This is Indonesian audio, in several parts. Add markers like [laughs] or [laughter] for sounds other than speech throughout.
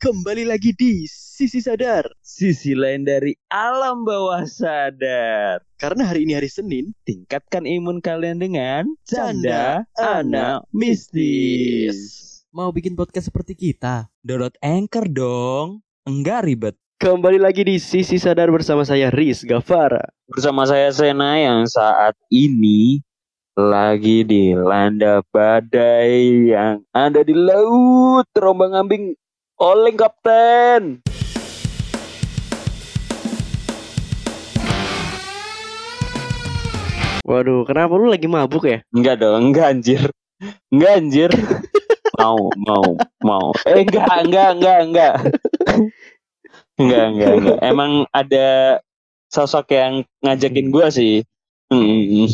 Kembali lagi di Sisi Sadar. Sisi lain dari alam bawah sadar. Karena hari ini hari Senin, Tingkatkan imun kalian dengan Canda Anak Mistis. Mau bikin podcast seperti kita? Download Anchor dong. Enggak ribet. kembali lagi di Sisi Sadar bersama saya Riz Gavara. Bersama saya Sena yang saat ini lagi dilanda badai yang ada di laut terombang ambing oleng kapten. Waduh, kenapa lu lagi mabuk ya? Enggak dong, enggak anjir. Enggak anjir. mau, mau, mau. Eh enggak, enggak, enggak, enggak. enggak, enggak, enggak. Emang ada sosok yang ngajakin gua sih. Hmm.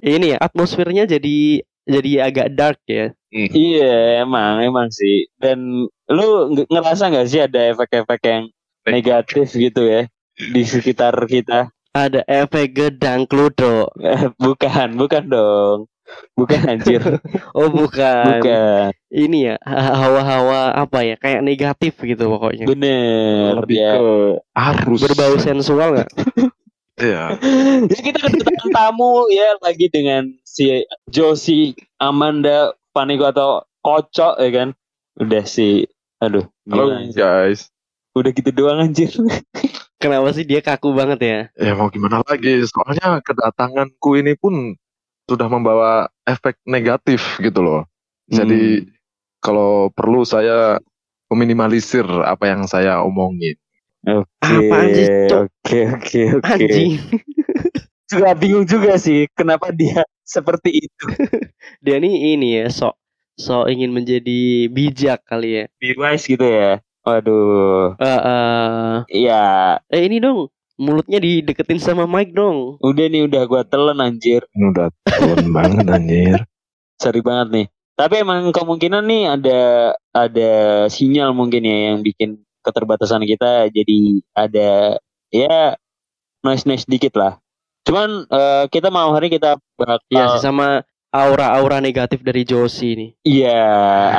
Ini ya, atmosfernya jadi jadi agak dark ya. iya, emang, emang sih. Dan lu nge- ngerasa nggak sih ada efek-efek yang negatif gitu ya di sekitar kita? Ada efek gedang kludo. Eh, bukan, bukan dong. Bukan anjir. [laughs] Oh, bukan. Bukan. Ini ya, ha- hawa-hawa apa ya? Kayak negatif gitu pokoknya. Bener. lebih ya. ke arus Berbau sensual nggak? [laughs] [laughs] ya Jadi kita kedatangan tamu ya lagi dengan si Josie Amanda Paniko atau Kocok ya kan. Udah si aduh. halo guys Udah gitu doang anjir. [laughs] Kenapa sih dia kaku banget ya? ya mau gimana lagi soalnya kedatanganku ini pun sudah membawa efek negatif gitu loh jadi kalau perlu saya meminimalisir apa yang saya omongin Apaan sih, Cok? Oke, oke, oke. Anjing. [laughs] Juga bingung juga sih kenapa dia seperti itu. [laughs] Dia nih ini ya, sok sok ingin menjadi bijak kali ya. Be wise gitu ya. Waduh. Eh, eh, Iya, eh ini dong, mulutnya dideketin sama mic dong. udah nih udah gua telan anjir. ini udah turun banget anjir Sorry banget nih. Tapi emang kemungkinan nih ada ada sinyal mungkin ya yang bikin keterbatasan kita jadi ada ya noise noise dikit lah. Cuman eh, kita mau hari kita bakal sih sama aura-aura negatif dari Josie nih. Iya,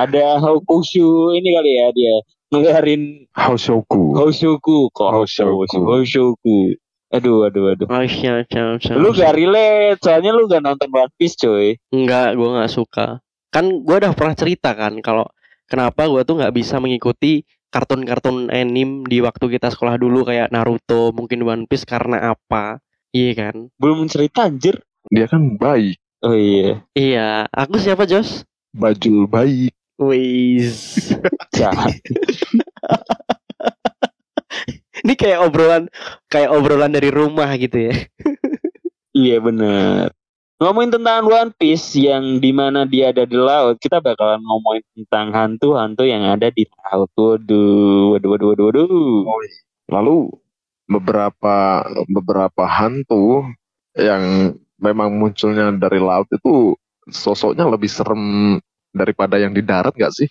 ada Hokushu ini kali ya dia ngeluarin Haushoku Hoshoku kok Hoshoku. Hoshoku. Aduh, aduh, aduh. Oh, iya, iya, iya. Lu gak relate, soalnya lu gak nonton One Piece, coy. Enggak, gue nggak suka. Kan gue udah pernah cerita kan kalau kenapa gue tuh nggak bisa mengikuti kartun-kartun anime di waktu kita sekolah dulu kayak Naruto, mungkin One Piece karena apa? Iya kan? Belum cerita anjir. dia kan baik Oh iya. Iya, aku siapa Jos? baju baik Wis. [laughs] Jahat. [laughs] Ini kayak obrolan kayak obrolan dari rumah gitu ya. [laughs] iya bener. Ngomongin tentang One Piece yang di mana dia ada di laut, kita bakalan ngomongin tentang hantu-hantu yang ada di laut. Waduh, waduh, waduh, waduh, waduh. lalu beberapa beberapa hantu yang memang munculnya dari laut itu sosoknya lebih serem daripada yang di darat nggak sih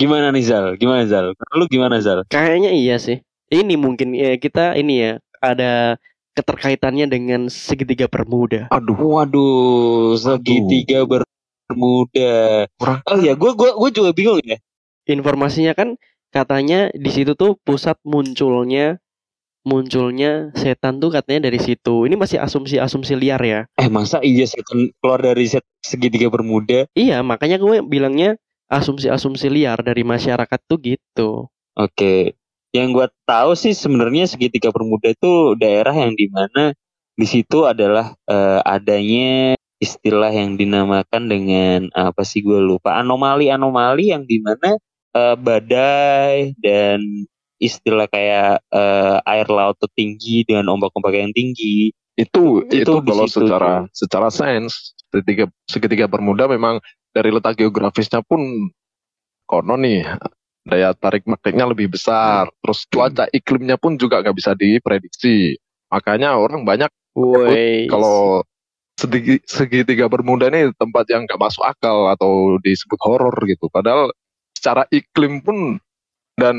Gimana nih Zal? Gimana Zal? Lu gimana Zal? Kayaknya iya sih. Ini mungkin ya kita ini ya ada keterkaitannya dengan segitiga Bermuda. aduh Waduh, segitiga bermuda. Kurang- Oh iya, gue gua, gua juga bingung ya. Informasinya kan katanya di situ tuh pusat munculnya munculnya setan tuh katanya dari situ. Ini masih asumsi-asumsi liar ya. Eh masa iya setan keluar dari set segitiga bermuda? Iya, makanya gue bilangnya asumsi-asumsi liar dari masyarakat tuh gitu. Oke, yang gue tahu sih sebenarnya segitiga bermuda itu daerah yang di mana di situ adalah eh, adanya istilah yang dinamakan dengan apa sih gue lupa anomali-anomali yang di mana eh, badai dan istilah kayak eh, air laut tuh tinggi dengan ombak-ombak yang tinggi. Itu Itu itu, di kalau situ secara secara sains segitiga segitiga bermuda memang dari letak geografisnya pun konon nih daya tarik magnetnya lebih besar. Terus cuaca iklimnya pun juga nggak bisa diprediksi. Makanya orang banyak Woi. kalau segi- segitiga bermuda ini tempat yang nggak masuk akal atau disebut horor gitu. Padahal secara iklim pun dan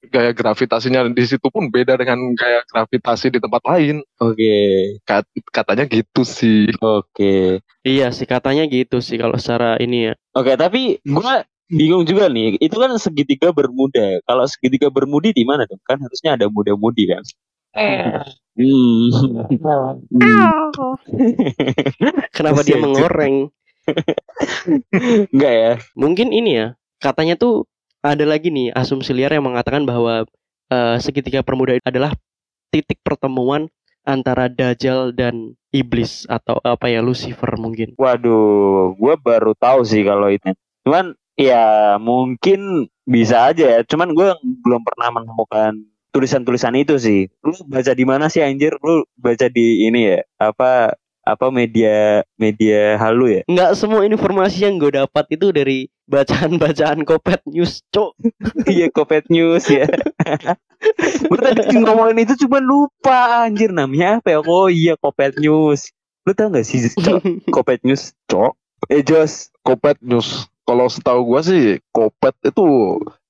gaya gravitasinya di situ pun beda dengan gaya gravitasi di tempat lain. Oke. Kat- katanya gitu sih. Oke. Iya sih katanya gitu sih kalau secara ini ya. Oke, tapi gua bingung juga nih. Itu kan segitiga bermuda. Kalau segitiga bermudi di mana dong? Kan harusnya ada muda-mudi kan. Hmm. Kenapa dia mengoreng? Enggak ya? Mungkin ini ya, katanya tuh ada lagi nih asumsi liar yang mengatakan bahwa eh, segitiga permuda adalah titik pertemuan antara Dajjal dan iblis atau apa ya Lucifer mungkin. Waduh, gue baru tahu sih kalau itu. Cuman ya mungkin bisa aja ya. Cuman gue belum pernah menemukan tulisan-tulisan itu sih. Lu baca di mana sih anjir? Lu baca di ini ya? Apa apa media media halu ya? Nggak semua informasi yang gue dapat itu dari bacaan-bacaan Kopet News, cok. [laughs] Iya, Kopet News ya. [laughs] gue tadi ngomongin itu cuma lupa anjir namanya apa ya? Oh iya Kopet News. Lu tau gak sih Cok? [laughs] Kopet News? Cok. Eh Jos, Kopet news. Kalau setahu gua sih kopet itu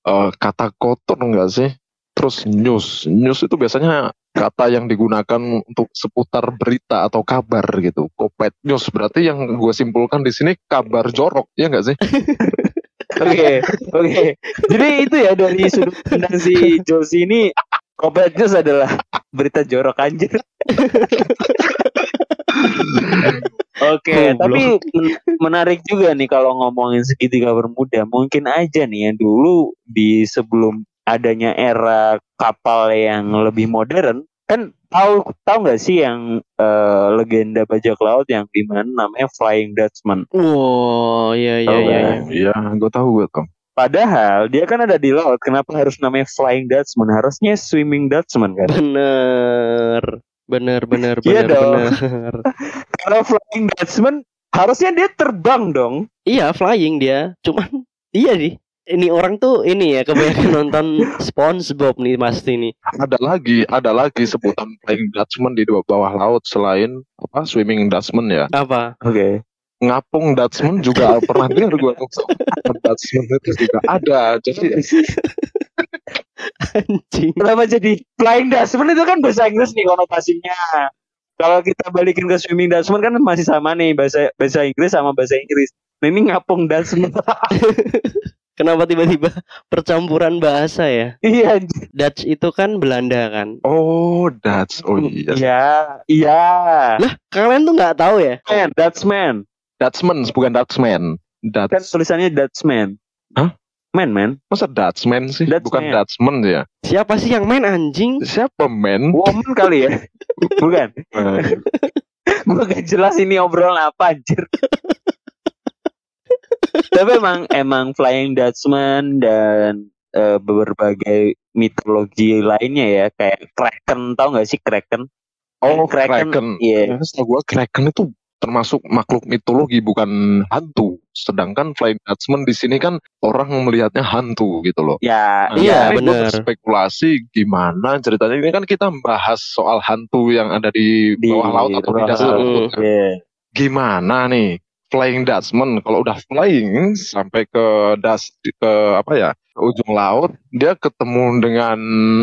eh, kata kotor enggak sih? Terus news. News itu biasanya kata yang digunakan untuk seputar berita atau kabar gitu. Kopet news berarti yang gue simpulkan di sini kabar jorok, ya enggak sih? [laughs] Oke, oke. Jadi itu ya dari sudut pandang si Josi ini Kopet News adalah berita jorok anjir. [laughs] Oke, Goblok. tapi men- menarik juga nih kalau ngomongin segitiga bermuda. Mungkin aja nih yang dulu di sebelum adanya era kapal yang lebih modern, kan tahu tahu nggak sih yang eh, legenda bajak laut yang di mana namanya Flying Dutchman. Wow, iya iya iya. iya. Iya, gue tahu gue tahu. Padahal dia kan ada di laut, kenapa harus namanya Flying Dutchman? Harusnya Swimming Dutchman kan? Bener, bener, bener, Iya bener, dong. bener. [laughs] Kalau Flying Dutchman harusnya dia terbang dong. Iya, flying dia. Cuman iya sih. Ini orang tuh ini ya kebanyakan [laughs] nonton SpongeBob nih pasti nih. Ada lagi, ada lagi sebutan flying Dutchman di bawah laut selain apa swimming Dutchman ya. Apa? Oke. Ngapung Dutchman juga pernah dengar gue tuh. Dutchman itu juga ada. Jadi [laughs] Anjing. Kenapa jadi Flying Dutchman itu kan bahasa Inggris nih konotasinya. Kalau kita balikin ke Swimming Dutchman kan masih sama nih bahasa bahasa Inggris sama bahasa Inggris. Ini ngapung Dutchman. [laughs] Kenapa tiba-tiba percampuran bahasa ya? iya. Dutch itu kan Belanda kan. oh Dutch, oh iya. Iya. Iya. Lah, kalian tuh nggak tahu ya? Man, Dutchman. Dutchman bukan Dutchman. Kan Dutch, tulisannya Dutchman. Hah? Man, man. masa Dutchman sih? Dutchman. Bukan Dutchman ya? Siapa sih yang main anjing? Siapa men? Woman kali ya? [laughs] Bukan. Eh, Gue gak jelas ini obrolan apa anjir. Tapi emang emang Flying Dutchman dan eh, berbagai mitologi lainnya ya kayak Kraken tau gak sih Kraken? Oh, Kraken, Kraken. iya. Ya, setahu gua Kraken itu termasuk makhluk mitologi bukan hantu. Sedangkan Flying Dutchman di sini kan orang melihatnya hantu gitu loh. Ya, Nah, Iya, bener. berspekulasi gimana ceritanya ini kan kita bahas soal hantu yang ada di, di bawah laut atau di dasar laut. kan. Iya. Gimana nih Flying Dutchman kalau udah flying sampai ke das ke apa ya ujung laut dia ketemu dengan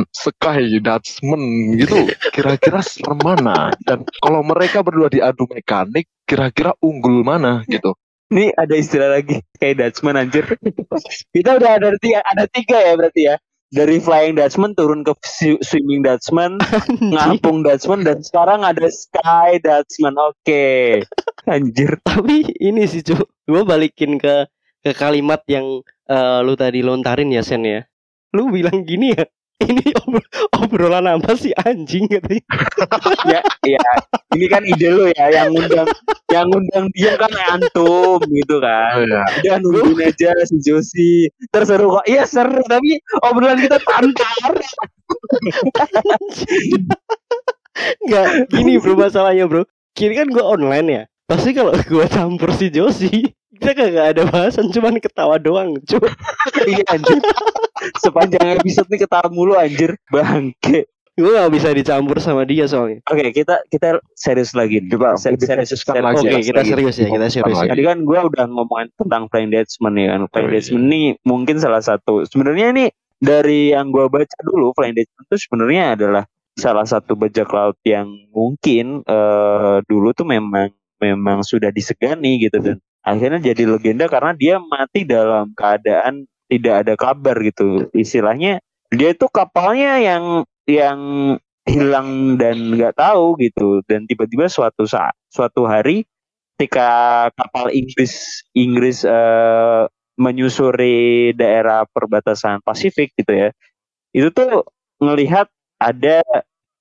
Sky Dutchman gitu [laughs] kira-kira serem mana dan kalau mereka berdua diadu mekanik kira-kira unggul mana gitu Ini ada istilah lagi kayak Dutchman anjir. [laughs] Kita udah ada tiga, ada tiga ya berarti ya. Dari Flying Dutchman turun ke swi- Swimming Dutchman. [laughs] Ngapung Dutchman dan sekarang ada Sky Dutchman. Oke. Anjir. Tapi ini sih cu, gue balikin ke ke kalimat yang eh, lu tadi lontarin ya Sen ya. Lu bilang gini ya, [laughs] ini ob- obrolan apa sih anjing katanya. [laughs] ya, ya. Ini kan ide lu ya yang ngundang yang ngundang dia kan antum gitu kan. ya Udah nungguin aja si Josi. Terus seru kok. Iya seru tapi obrolan kita tantar. Enggak, gini bro masalahnya bro. Kini kan gue online ya. Pasti kalau gue campur si Josi, kita kagak ada bahasan, cuman ketawa doang, cu. [laughs] Iya anjir. Sepanjang episode nih ketawa mulu anjir. Bangke. Gue gak bisa dicampur sama dia soalnya. Oke, kita kita serius lagi. nih. Kita Se- lebih serius, fokuskan serius. lagi Oke, ya, kita lagi. serius ya, kita serius ya. Tadi kan gue udah ngomongin tentang Flying Dutchman ya kan. Flying Oh, iya. ini mungkin salah satu. Sebenarnya ini dari yang gue baca dulu Flying Dutchman itu sebenarnya adalah salah satu bajak laut yang mungkin eh, dulu tuh memang memang sudah disegani gitu dan akhirnya jadi legenda karena dia mati dalam keadaan tidak ada kabar gitu. Istilahnya dia itu kapalnya yang yang hilang dan nggak tahu gitu. Dan tiba-tiba suatu saat suatu hari ketika kapal Inggris Inggris eh, menyusuri daerah perbatasan Pasifik gitu ya itu tuh ngelihat ada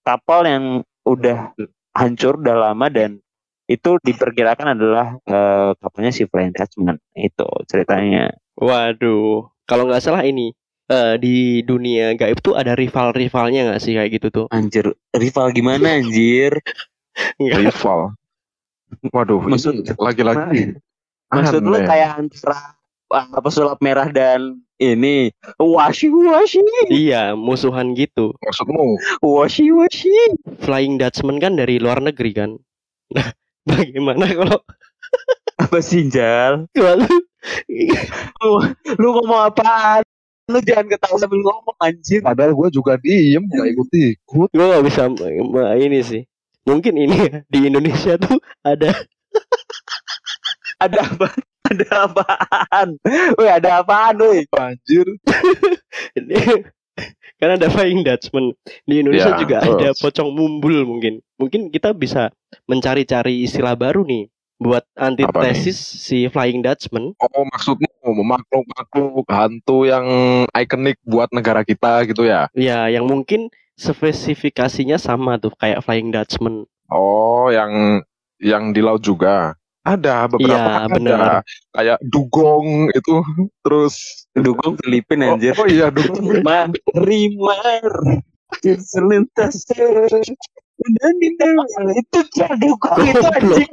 kapal yang udah hancur udah lama dan itu diperkirakan adalah eh, kapalnya si Flying Dutchman itu ceritanya. Waduh, kalau nggak salah ini eh, di dunia gaib tuh ada rival-rivalnya nggak sih kayak gitu tuh? anjir rival gimana anjir? [laughs] Rival. Waduh Maksud- ini lagi-lagi maksud lu aneh. kayak antara ah, pesulap merah dan ini washi washi Iya, musuhan gitu. maksudmu? Washi washi Flying Dutchman kan dari luar negeri kan. Nah, [laughs] bagaimana kalau [laughs] apa sih Jal? Kalau lu ngomong apaan? Lu jangan ketawa sambil ngomong anjir padahal gue juga diem nggak ikut ikut. Gue nggak bisa ini sih. Mungkin ini ya, di Indonesia tuh ada [laughs] ada apa ada apaan? Woi ada apaan woi [laughs] anjir [laughs] karena ada Flying Dutchman di Indonesia Ya, juga terus. ada pocong mumbul mungkin. Mungkin kita bisa mencari-cari istilah baru nih buat antitesis si Flying Dutchman. oh maksudmu makhluk-makhluk hantu yang ikonik buat negara kita gitu ya Ya, yang mungkin spesifikasinya sama tuh kayak Flying Dutchman. oh yang yang di laut juga ada beberapa Iya, ada benar. kayak dugong itu terus dukung Filipin oh, anjir oh iya dugong Marimar selintas dan itu dukung itu anjing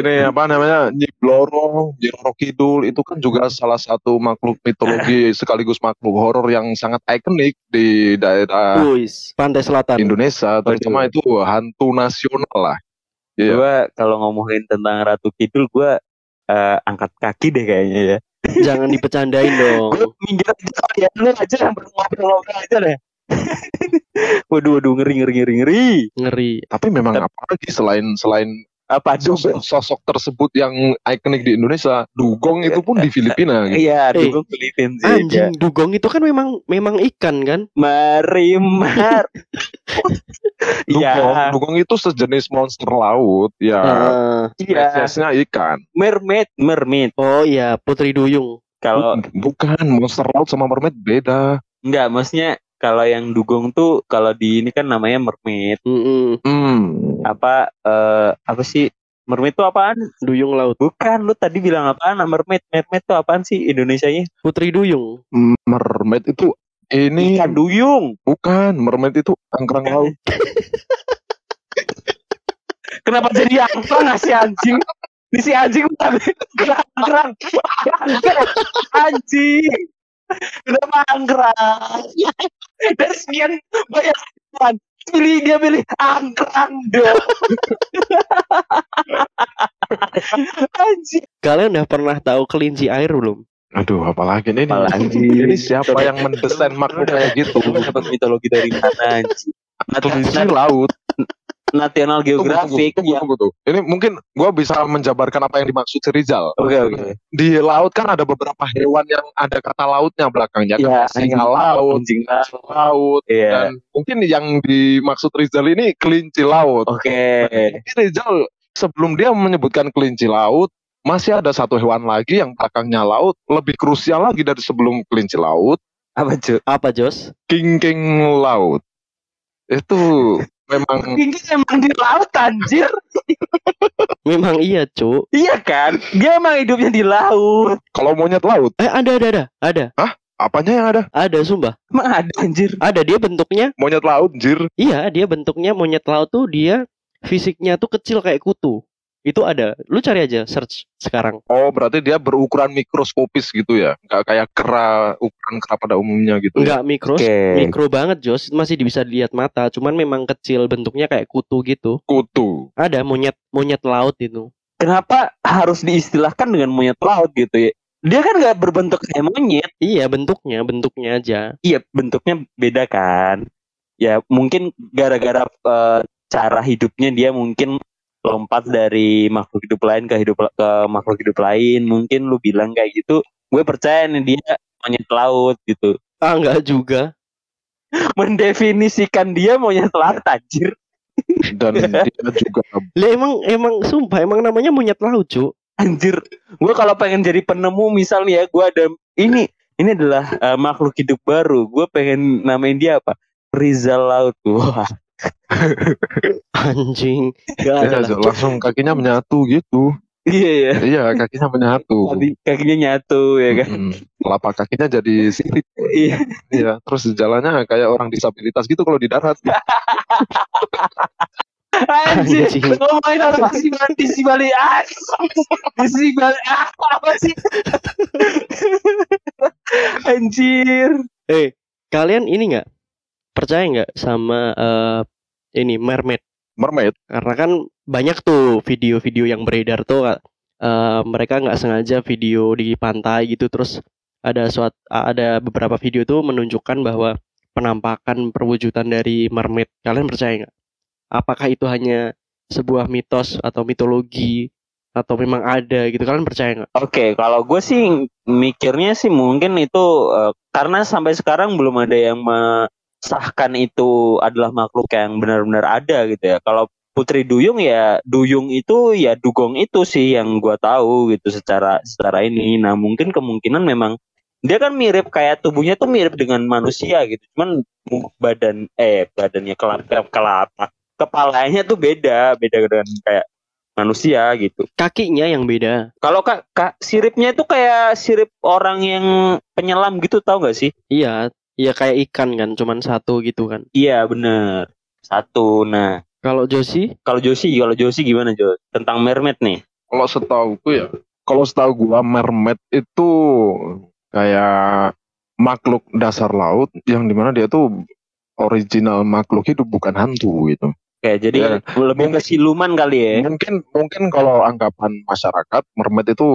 ini apa namanya Nyi Bloro, Nyi Roro Kidul itu kan juga salah satu makhluk mitologi sekaligus makhluk horor yang sangat ikonik di daerah Wis, Pantai Selatan. Indonesia, terutama itu hantu nasional lah. Iya. Gua kalau ngomongin tentang Ratu Kidul gua eh, angkat kaki deh kayaknya ya. Jangan dipecandain [laughs] dong. Gua minggir aja kali ya. Lu aja yang ngobrol-ngobrol aja deh. [laughs] waduh waduh ngeri ngeri ngeri ngeri. Ngeri. Tapi memang apalagi selain selain Apa sosok, sosok tersebut yang ikonik di Indonesia, dugong itu pun di [laughs] Filipina. Gitu. Iya, Eh, dukung Filipin sih. ya. Anjing, dugong itu kan memang memang ikan kan? Marimar. [laughs] Iya. Dugong, dugong itu sejenis monster laut, ya. Ah, Iya. Spesiesnya ikan. Mermaid, mermaid. oh iya, Putri Duyung. Kalau Bukan monster laut sama mermaid beda. enggak maksudnya kalau yang dugong tuh kalau di ini kan namanya mermaid. Mm-mm, Hmm. Apa eh apa sih? Mermaid tuh apaan? Duyung laut. Bukan, lu tadi bilang apaan? Mermaid, mermaid tuh apaan sih Indonesianya? Putri Duyung. Mermaid itu ini Ikan duyung. bukan mermaid itu angkrang laut. [laughs] Kenapa jadi angkrang nggak si anjing? Di si anjing gerang angkrang anjing. Kenapa angkrang? Dari sekian banyak teman pilih dia pilih angkrang dong. Kalian udah pernah tahu kelinci air belum? Aduh, apalagi ini? Apalagi. Ini siapa yang mendesain makhluk kayak gitu? Dapat mitologi dari mana? Kelinci laut. National Tunggu, Geographic. tunggu, ya. tunggu, tunggu. Ini mungkin gua bisa menjabarkan apa yang dimaksud si Rizal. Oke oke. Di laut kan ada beberapa hewan yang ada kata lautnya belakangnya. Iya, kan singa laut, anjing laut, Iya. dan mungkin yang dimaksud Rizal ini kelinci laut. Oke. Tapi Rizal sebelum dia menyebutkan kelinci laut, masih ada satu hewan lagi yang belakangnya laut, lebih krusial lagi dari sebelum kelinci laut, Apa cuy? Apa, Jos? king-king laut. Itu memang Tinggi emang di laut anjir. [laughs] Memang iya, Cuk. Iya kan? Dia emang hidupnya di laut. kalau monyet laut, Eh, ada ada ada. Ada. apanya yang ada? Ada, sumpah. Emang ada anjir. Ada dia bentuknya. Monyet laut, jir. Iya, dia bentuknya monyet laut tuh dia fisiknya tuh kecil kayak kutu. Itu ada. Lu cari aja search sekarang. Oh, berarti dia berukuran mikroskopis gitu ya? Nggak kayak kera, ukuran kera pada umumnya gitu. ya? Enggak mikro, mikro banget, Jos. Masih bisa dilihat mata, cuman memang kecil bentuknya kayak kutu gitu. Kutu. Ada monyet monyet laut itu. Kenapa harus diistilahkan dengan monyet laut gitu ya? Dia kan nggak berbentuk kayak monyet. Iya, bentuknya, bentuknya aja. Iya, bentuknya beda kan. Ya mungkin gara-gara eh, cara hidupnya dia mungkin lompat dari makhluk hidup lain ke hidup ke makhluk hidup lain. Mungkin lu bilang kayak gitu gue percaya nih dia monyet laut gitu. Ah enggak juga. [laughs] mendefinisikan dia monyet laut anjir. Dan [laughs] dia juga Lah emang emang sumpah emang namanya monyet laut, Cuk. anjir gue kalau pengen jadi penemu misalnya ya gue ada ini ini adalah eh, makhluk hidup baru. Gue pengen namain dia apa? Rizal laut. Wah Anjing. Gak ada ya, lah. Langsung kakinya menyatu gitu. Iya ya iya kakinya menyatu. Kaki- kakinya nyatu ya kan? Mm, telapak kakinya jadi sirip iya. Iya terus jalannya kayak orang disabilitas gitu kalau di darat. Anjir, Anjing. ngomongin balik ah, sih balik ah, apa sih? Anjir. Eh, kalian ini nggak? Percaya nggak sama eh, ini mermaid? mermaid Karena kan banyak tuh video-video yang beredar tuh eh, mereka nggak sengaja video di pantai gitu terus ada suat ada beberapa video tuh menunjukkan bahwa penampakan perwujudan dari mermaid. Kalian percaya nggak? Apakah itu hanya sebuah mitos atau mitologi atau memang ada gitu? Kalian percaya nggak? Oke, kalau gue sih mikirnya sih mungkin itu eh, karena sampai sekarang belum ada yang mesahkan itu adalah makhluk yang benar-benar ada gitu ya. Kalau Putri Duyung ya Duyung itu ya dugong itu sih yang gua tahu gitu secara secara ini. Nah mungkin kemungkinan memang dia kan mirip kayak tubuhnya tuh mirip dengan manusia gitu. Cuman badan eh badannya kelapa kelapa kepalanya tuh beda beda dengan kayak manusia gitu. Kakinya yang beda. Kalau kak, kak siripnya itu kayak sirip orang yang penyelam gitu tau gak sih? Iya, iya kayak ikan kan, cuman satu gitu kan. Iya bener satu. Nah Kalau Josi, kalau Josi kalau Josi gimana Jo tentang mermaid nih? kalau setahuku ya kalau setahu gua mermaid itu kayak makhluk dasar laut yang di mana dia tuh original makhluk hidup bukan hantu gitu Oke jadi Ya. lebih ke siluman kali ya? mungkin mungkin kalau anggapan masyarakat mermaid itu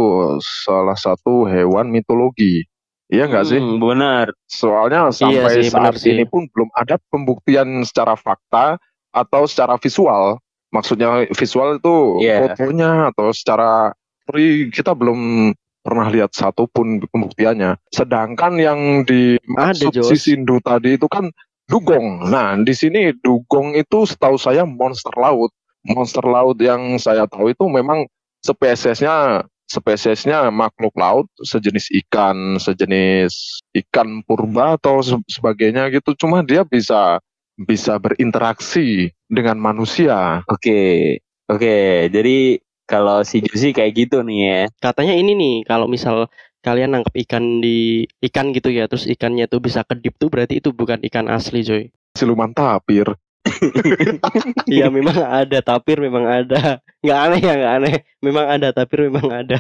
salah satu hewan mitologi iya nggak sih Hmm, benar. soalnya sampai sih, saat benar sih. ini pun belum ada pembuktian secara fakta atau secara visual maksudnya visual itu Iya. fotonya atau secara pri kita belum pernah lihat satupun pembuktiannya sedangkan yang di Ada, Jos. si Sindu tadi itu kan dugong nah di sini dugong itu setahu saya monster laut monster laut yang saya tahu itu memang spesiesnya spesiesnya makhluk laut sejenis ikan, sejenis ikan purba atau se- sebagainya gitu. Cuma dia bisa bisa berinteraksi dengan manusia. Oke oke jadi kalau si Josi kayak gitu nih ya. katanya ini nih, kalau misal kalian nangkep ikan di ikan gitu ya, terus ikannya tuh bisa kedip tuh berarti itu bukan ikan asli, coy. Siluman tapir. [laughs] Iya, memang ada tapir, memang ada. Nggak aneh ya, nggak aneh. Memang ada tapir, memang ada.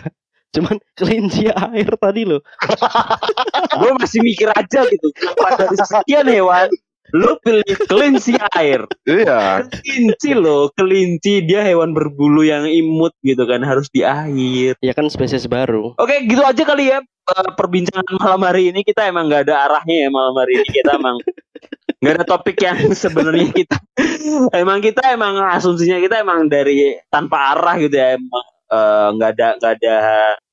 Cuman kelinci air tadi loh. [laughs] Gue masih mikir aja gitu. Dari sekian hewan lu pilih kelinci air? Iya, Kelinci loh, kelinci dia hewan berbulu yang imut gitu kan harus di air. Ya kan spesies baru. Oke, gitu aja kali ya eh, perbincangan malam hari ini kita emang nggak ada arahnya ya malam hari ini kita emang nggak ada topik yang [laughs] sebenarnya kita. Emang kita emang asumsinya kita emang dari tanpa arah gitu ya. Emang eh, nggak ada nggak ada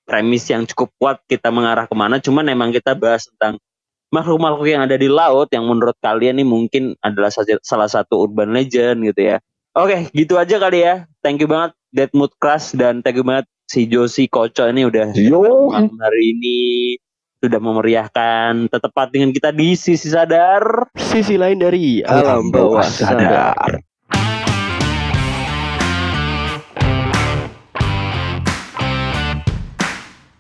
premis yang cukup kuat kita mengarah ke mana. Cuman emang kita bahas tentang makhluk-makhluk yang ada di laut yang menurut kalian nih mungkin adalah salah satu urban legend gitu ya. Oke gitu aja kali ya. Thank you banget Dead Mood Crush dan thank you banget si Josi Koco ini udah yo, malam hari ini sudah memeriahkan tepat dengan kita di sisi sadar Sisi lain dari alam bawah sadar.